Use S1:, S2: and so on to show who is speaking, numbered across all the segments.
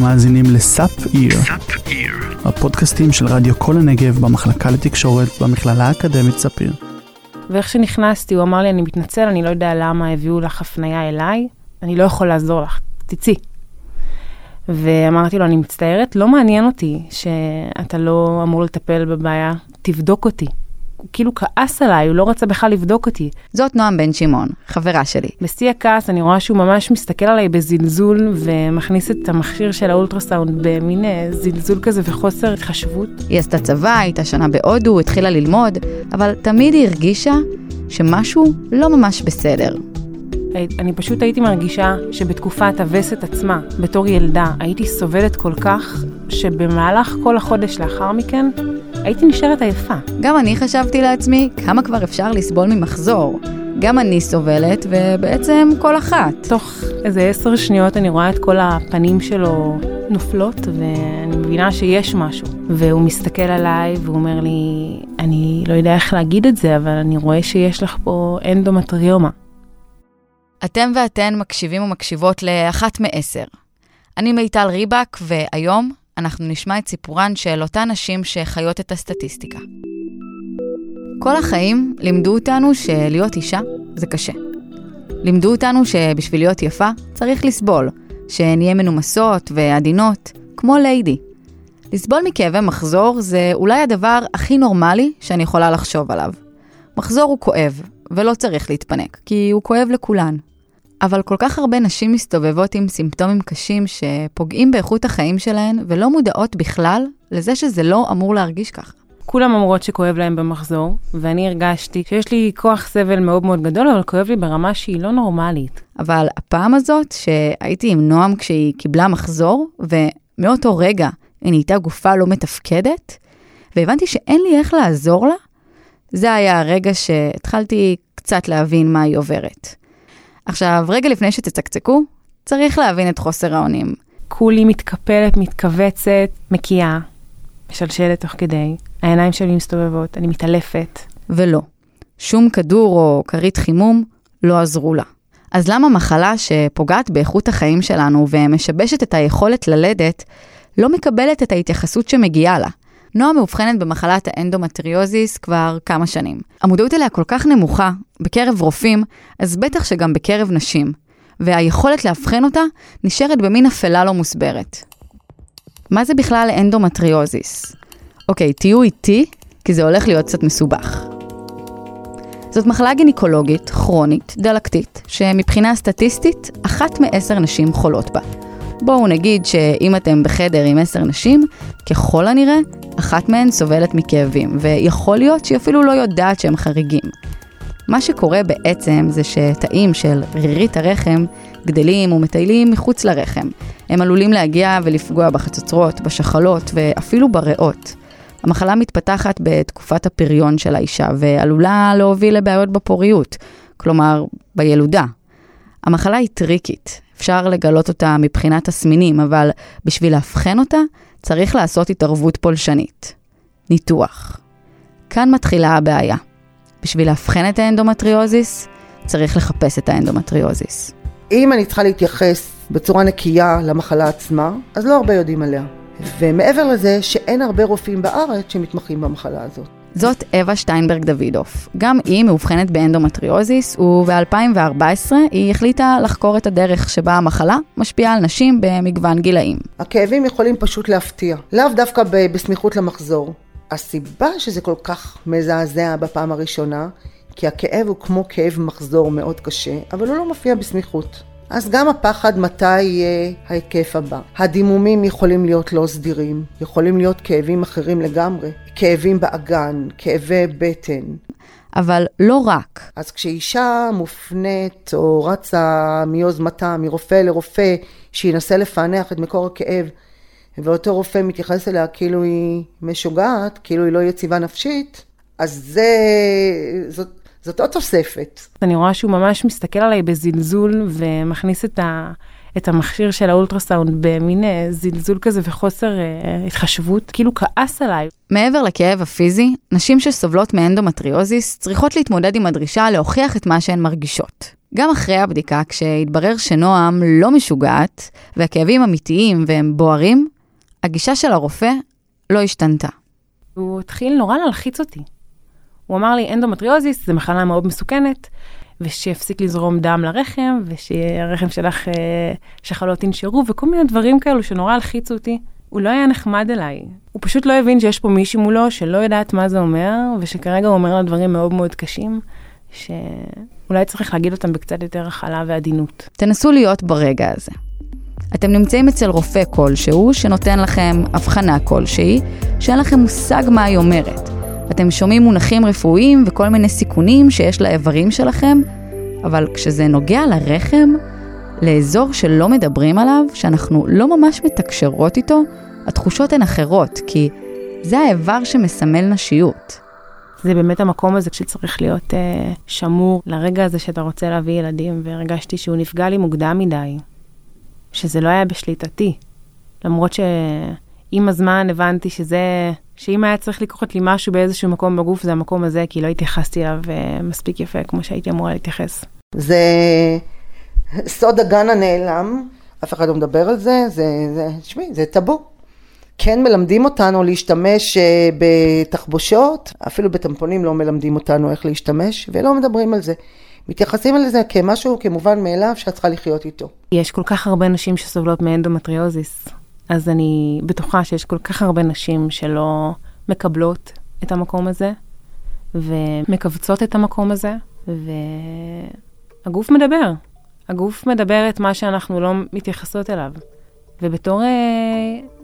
S1: אתם מאזינים לסאפ איר, הפודקאסטים של רדיו קול הנגב במחלקה לתקשורת במכללה האקדמית ספיר.
S2: ואיך שנכנסתי, הוא אמר לי, אני מתנצל, אני לא יודע למה הביאו לך הפנייה אליי, אני לא יכול לעזור לך, תצאי. ואמרתי לו, אני מצטערת, לא מעניין אותי שאתה לא אמור לטפל בבעיה, תבדוק אותי. הוא כאילו כעס עליי, הוא לא רצה בכלל לבדוק אותי.
S3: זאת נועם בן שמעון, חברה שלי.
S2: בשיא הכעס אני רואה שהוא ממש מסתכל עליי בזלזול ומכניס את המכשיר של האולטרסאונד במין אה, זלזול כזה וחוסר התחשבות.
S3: היא עשתה צבא, הייתה שנה בהודו, התחילה ללמוד, אבל תמיד היא הרגישה שמשהו לא ממש בסדר.
S2: אני פשוט הייתי מרגישה שבתקופת הווסת עצמה, בתור ילדה, הייתי סובלת כל כך, שבמהלך כל החודש לאחר מכן, הייתי נשארת עייפה.
S3: גם אני חשבתי לעצמי, כמה כבר אפשר לסבול ממחזור? גם אני סובלת, ובעצם כל אחת.
S2: תוך איזה עשר שניות אני רואה את כל הפנים שלו נופלות, ואני מבינה שיש משהו. והוא מסתכל עליי והוא אומר לי, אני לא יודע איך להגיד את זה, אבל אני רואה שיש לך פה אנדומטריומה.
S3: אתם ואתן מקשיבים ומקשיבות לאחת מעשר. אני מיטל ריבק, והיום אנחנו נשמע את סיפורן של אותן נשים שחיות את הסטטיסטיקה. כל החיים לימדו אותנו שלהיות אישה זה קשה. לימדו אותנו שבשביל להיות יפה צריך לסבול, שנהיה מנומסות ועדינות, כמו ליידי. לסבול מכאבי מחזור זה אולי הדבר הכי נורמלי שאני יכולה לחשוב עליו. מחזור הוא כואב, ולא צריך להתפנק, כי הוא כואב לכולן. אבל כל כך הרבה נשים מסתובבות עם סימפטומים קשים שפוגעים באיכות החיים שלהן ולא מודעות בכלל לזה שזה לא אמור להרגיש ככה.
S2: כולם אומרות שכואב להם במחזור, ואני הרגשתי שיש לי כוח סבל מאוד מאוד גדול, אבל כואב לי ברמה שהיא לא נורמלית.
S3: אבל הפעם הזאת, שהייתי עם נועם כשהיא קיבלה מחזור, ומאותו רגע היא נהייתה גופה לא מתפקדת, והבנתי שאין לי איך לעזור לה, זה היה הרגע שהתחלתי קצת להבין מה היא עוברת. עכשיו, רגע לפני שתצקצקו, צריך להבין את חוסר האונים.
S2: כולי מתקפלת, מתכווצת, מקיאה, משלשלת תוך כדי, העיניים שלי מסתובבות, אני מתעלפת.
S3: ולא, שום כדור או כרית חימום לא עזרו לה. אז למה מחלה שפוגעת באיכות החיים שלנו ומשבשת את היכולת ללדת, לא מקבלת את ההתייחסות שמגיעה לה? נועה מאובחנת במחלת האנדומטריוזיס כבר כמה שנים. המודעות אליה כל כך נמוכה בקרב רופאים, אז בטח שגם בקרב נשים. והיכולת לאבחן אותה נשארת במין אפלה לא מוסברת. מה זה בכלל אנדומטריוזיס? אוקיי, תהיו איתי, כי זה הולך להיות קצת מסובך. זאת מחלה גינקולוגית, כרונית, דלקתית, שמבחינה סטטיסטית, אחת מעשר נשים חולות בה. בואו נגיד שאם אתם בחדר עם עשר נשים, ככל הנראה, אחת מהן סובלת מכאבים, ויכול להיות שהיא אפילו לא יודעת שהם חריגים. מה שקורה בעצם זה שתאים של רירית הרחם גדלים ומטיילים מחוץ לרחם. הם עלולים להגיע ולפגוע בחצוצרות, בשחלות ואפילו בריאות. המחלה מתפתחת בתקופת הפריון של האישה ועלולה להוביל לבעיות בפוריות, כלומר בילודה. המחלה היא טריקית, אפשר לגלות אותה מבחינת תסמינים, אבל בשביל לאבחן אותה צריך לעשות התערבות פולשנית. ניתוח. כאן מתחילה הבעיה. בשביל לאבחן את האנדומטריוזיס, צריך לחפש את האנדומטריוזיס.
S4: אם אני צריכה להתייחס בצורה נקייה למחלה עצמה, אז לא הרבה יודעים עליה. ומעבר לזה שאין הרבה רופאים בארץ שמתמחים במחלה הזאת.
S3: זאת אווה שטיינברג דוידוף. גם היא מאובחנת באנדומטריוזיס, וב-2014 היא החליטה לחקור את הדרך שבה המחלה משפיעה על נשים במגוון גילאים.
S4: הכאבים יכולים פשוט להפתיע, לאו דווקא בסמיכות למחזור. הסיבה שזה כל כך מזעזע בפעם הראשונה, כי הכאב הוא כמו כאב מחזור מאוד קשה, אבל הוא לא מופיע בסמיכות. אז גם הפחד מתי יהיה ההתקף הבא. הדימומים יכולים להיות לא סדירים, יכולים להיות כאבים אחרים לגמרי, כאבים באגן, כאבי בטן.
S3: אבל לא רק.
S4: אז כשאישה מופנית או רצה מיוזמתה, מרופא לרופא, שינסה לפענח את מקור הכאב, ואותו רופא מתייחס אליה כאילו היא משוגעת, כאילו היא לא יציבה נפשית, אז זה, זאת, זאת עוד תוספת.
S2: אני רואה שהוא ממש מסתכל עליי בזלזול ומכניס את, ה, את המכשיר של האולטרסאונד במין אה, זלזול כזה וחוסר אה, התחשבות, כאילו כעס עליי.
S3: מעבר לכאב הפיזי, נשים שסובלות מאנדומטריוזיס צריכות להתמודד עם הדרישה להוכיח את מה שהן מרגישות. גם אחרי הבדיקה, כשהתברר שנועם לא משוגעת, והכאבים אמיתיים והם בוערים, הגישה של הרופא לא השתנתה.
S2: הוא התחיל נורא להלחיץ אותי. הוא אמר לי, אנדומטריוזיס זה מחלה מאוד מסוכנת, ושיפסיק לזרום דם לרחם, ושהרחם שלך, אה, שחלות ינשרו, וכל מיני דברים כאלו שנורא הלחיצו אותי. הוא לא היה נחמד אליי. הוא פשוט לא הבין שיש פה מישהי מולו שלא יודעת מה זה אומר, ושכרגע הוא אומר לה דברים מאוד מאוד קשים, שאולי צריך להגיד אותם בקצת יותר הכלה ועדינות.
S3: תנסו להיות ברגע הזה. אתם נמצאים אצל רופא כלשהו שנותן לכם הבחנה כלשהי, שאין לכם מושג מה היא אומרת. אתם שומעים מונחים רפואיים וכל מיני סיכונים שיש לאיברים שלכם, אבל כשזה נוגע לרחם, לאזור שלא מדברים עליו, שאנחנו לא ממש מתקשרות איתו, התחושות הן אחרות, כי זה האיבר שמסמל נשיות.
S2: זה באמת המקום הזה שצריך להיות אה, שמור לרגע הזה שאתה רוצה להביא ילדים, והרגשתי שהוא נפגע לי מוקדם מדי, שזה לא היה בשליטתי. למרות שעם הזמן הבנתי שזה, שאם היה צריך לקרות לי משהו באיזשהו מקום בגוף, זה המקום הזה, כי לא התייחסתי אליו אה, מספיק יפה כמו שהייתי אמורה להתייחס.
S4: זה סוד הגן הנעלם, אף אחד לא מדבר על זה, זה, זה, תשמעי, זה טאבו. כן מלמדים אותנו להשתמש אה, בתחבושות, אפילו בטמפונים לא מלמדים אותנו איך להשתמש, ולא מדברים על זה. מתייחסים לזה כמשהו, כמובן מאליו, שאת צריכה לחיות איתו.
S2: יש כל כך הרבה נשים שסובלות מאנדומטריוזיס, אז אני בטוחה שיש כל כך הרבה נשים שלא מקבלות את המקום הזה, ומכווצות את המקום הזה, והגוף מדבר. הגוף מדבר את מה שאנחנו לא מתייחסות אליו. ובתור אה,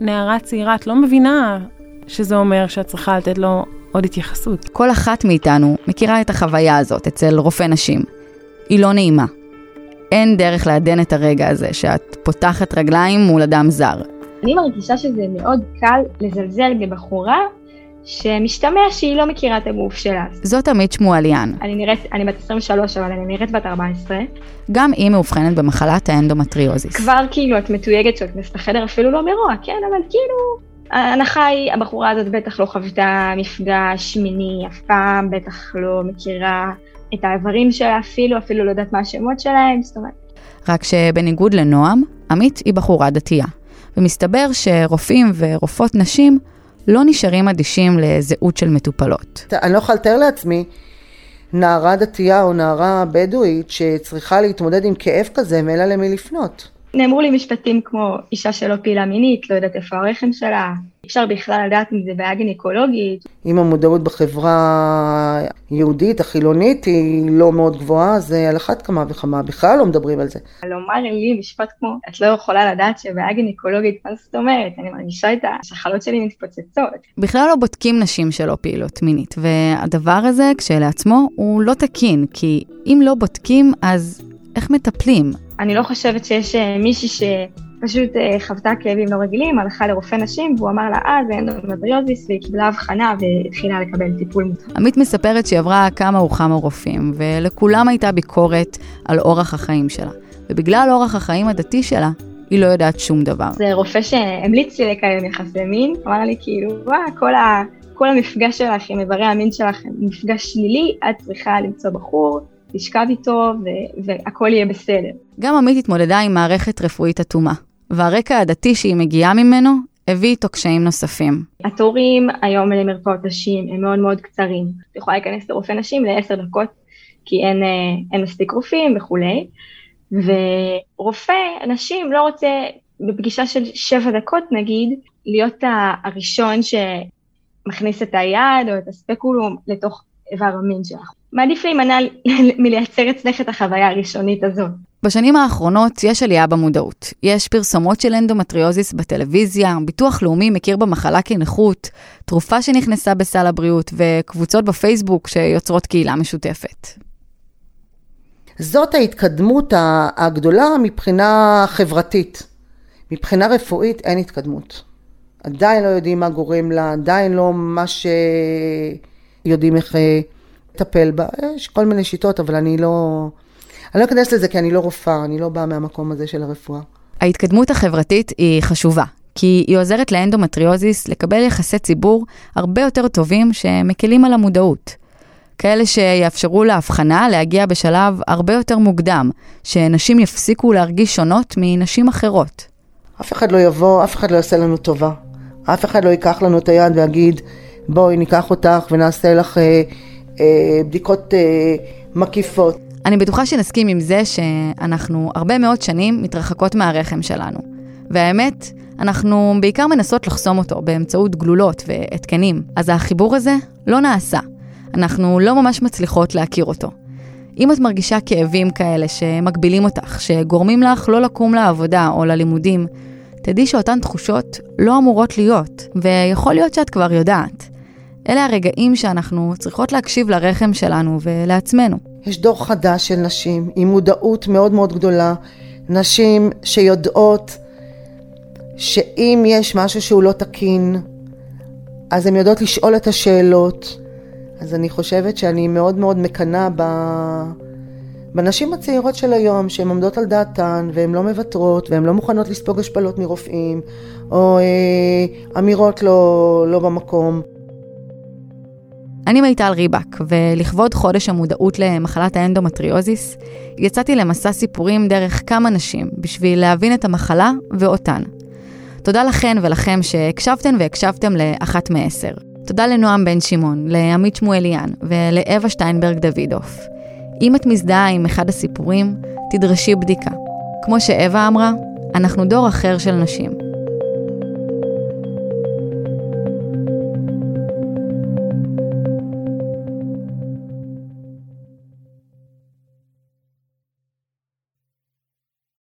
S2: נערה צעירה, את לא מבינה שזה אומר שאת צריכה לתת לו עוד התייחסות.
S3: כל אחת מאיתנו מכירה את החוויה הזאת אצל רופא נשים. היא לא נעימה. אין דרך לעדן את הרגע הזה שאת פותחת רגליים מול אדם זר.
S5: אני מרגישה שזה מאוד קל לזלזל בבחורה שמשתמע שהיא לא מכירה את הגוף שלה.
S3: זאת עמית שמואליאן.
S5: אני נראית, אני בת 23, אבל אני נראית בת 14.
S3: גם היא מאובחנת במחלת האנדומטריוזיס.
S5: כבר כאילו את מתויגת שאת נכנסת לחדר, אפילו לא מרוע, כן, אבל כאילו... ההנחה היא, הבחורה הזאת בטח לא חוותה מפגש מיני אף פעם, בטח לא מכירה את האיברים שלה אפילו, אפילו לא יודעת מה השמות שלהם, זאת אומרת.
S3: רק שבניגוד לנועם, עמית היא בחורה דתייה. ומסתבר שרופאים ורופאות נשים לא נשארים אדישים לזהות של מטופלות.
S4: אני לא יכולה לתאר לעצמי נערה דתייה או נערה בדואית שצריכה להתמודד עם כאב כזה ואין לה למי לפנות.
S5: נאמרו לי משפטים כמו אישה שלא פעילה מינית, לא יודעת איפה הרחם שלה, אפשר בכלל לדעת אם זה בעיה גינקולוגית.
S4: אם המודעות בחברה היהודית, החילונית, היא לא מאוד גבוהה, אז על אחת כמה וכמה, בכלל לא מדברים על זה.
S5: לומר לי משפט כמו, את לא יכולה לדעת שבעיה גינקולוגית, מה זאת אומרת? אני מרגישה את השחלות שלי מתפוצצות.
S3: בכלל לא בודקים נשים שלא פעילות מינית, והדבר הזה כשלעצמו הוא לא תקין, כי אם לא בודקים, אז איך מטפלים?
S5: אני לא חושבת שיש אה, מישהי שפשוט אה, חוותה כאבים לא רגילים, הלכה לרופא נשים והוא אמר לה, אה, זה אנדומטריוזיס, והיא קיבלה אבחנה והתחילה לקבל טיפול מותאם.
S3: עמית מספרת שהיא עברה כמה וכמה רופאים, ולכולם הייתה ביקורת על אורח החיים שלה. ובגלל אורח החיים הדתי שלה, היא לא יודעת שום דבר.
S5: זה רופא שהמליץ לי לקיים יחסי מין, אמר לי כאילו, וואה, כל, ה, כל המפגש שלך עם איברי המין שלך מפגש שלילי, את צריכה למצוא בחור תשכב איתו והכל יהיה בסדר.
S3: גם עמית התמודדה עם מערכת רפואית אטומה, והרקע הדתי שהיא מגיעה ממנו הביא איתו קשיים נוספים.
S5: התורים היום למרפאות נשים הם מאוד מאוד קצרים. את יכולה להיכנס לרופא נשים לעשר דקות, כי אין, אה, אין מספיק רופאים וכולי. ורופא נשים לא רוצה בפגישה של שבע דקות נגיד, להיות הראשון שמכניס את היד או את הספקולום לתוך איבר המין שלך. מעדיף להימנע מלייצר אצלך את החוויה הראשונית הזאת.
S3: בשנים האחרונות יש עלייה במודעות. יש פרסומות של אנדומטריוזיס בטלוויזיה, ביטוח לאומי מכיר במחלה כנכות, תרופה שנכנסה בסל הבריאות וקבוצות בפייסבוק שיוצרות קהילה משותפת.
S4: זאת ההתקדמות הגדולה מבחינה חברתית. מבחינה רפואית אין התקדמות. עדיין לא יודעים מה גורם לה, עדיין לא ממש יודעים איך לטפל בה. יש כל מיני שיטות, אבל אני לא... אני לא אכנס לזה כי אני לא רופאה, אני לא באה מהמקום הזה של הרפואה.
S3: ההתקדמות החברתית היא חשובה, כי היא עוזרת לאנדומטריוזיס לקבל יחסי ציבור הרבה יותר טובים שמקלים על המודעות. כאלה שיאפשרו להבחנה להגיע בשלב הרבה יותר מוקדם, שנשים יפסיקו להרגיש שונות מנשים אחרות.
S4: אף אחד לא יבוא, אף אחד לא יעשה לנו טובה. אף אחד לא ייקח לנו את היד ויגיד, בואי ניקח אותך ונעשה לך אה, אה, בדיקות אה, מקיפות.
S3: אני בטוחה שנסכים עם זה שאנחנו הרבה מאוד שנים מתרחקות מהרחם שלנו. והאמת, אנחנו בעיקר מנסות לחסום אותו באמצעות גלולות והתקנים, אז החיבור הזה לא נעשה. אנחנו לא ממש מצליחות להכיר אותו. אם את מרגישה כאבים כאלה שמגבילים אותך, שגורמים לך לא לקום לעבודה או ללימודים, תדעי שאותן תחושות לא אמורות להיות, ויכול להיות שאת כבר יודעת. אלה הרגעים שאנחנו צריכות להקשיב לרחם שלנו ולעצמנו.
S4: יש דור חדש של נשים עם מודעות מאוד מאוד גדולה, נשים שיודעות שאם יש משהו שהוא לא תקין, אז הן יודעות לשאול את השאלות. אז אני חושבת שאני מאוד מאוד מקנאה ב... בנשים הצעירות של היום, שהן עומדות על דעתן, והן לא מוותרות, והן לא מוכנות לספוג השפלות מרופאים, או אה, אמירות לא, לא במקום.
S3: אני מיטל ריבק, ולכבוד חודש המודעות למחלת האנדומטריוזיס, יצאתי למסע סיפורים דרך כמה נשים, בשביל להבין את המחלה ואותן. תודה לכן ולכם שהקשבתן והקשבתם לאחת מעשר. תודה לנועם בן שמעון, לעמית שמואליאן ולאווה שטיינברג דוידוף. אם את מזדהה עם אחד הסיפורים, תדרשי בדיקה. כמו שאווה אמרה, אנחנו דור אחר של נשים.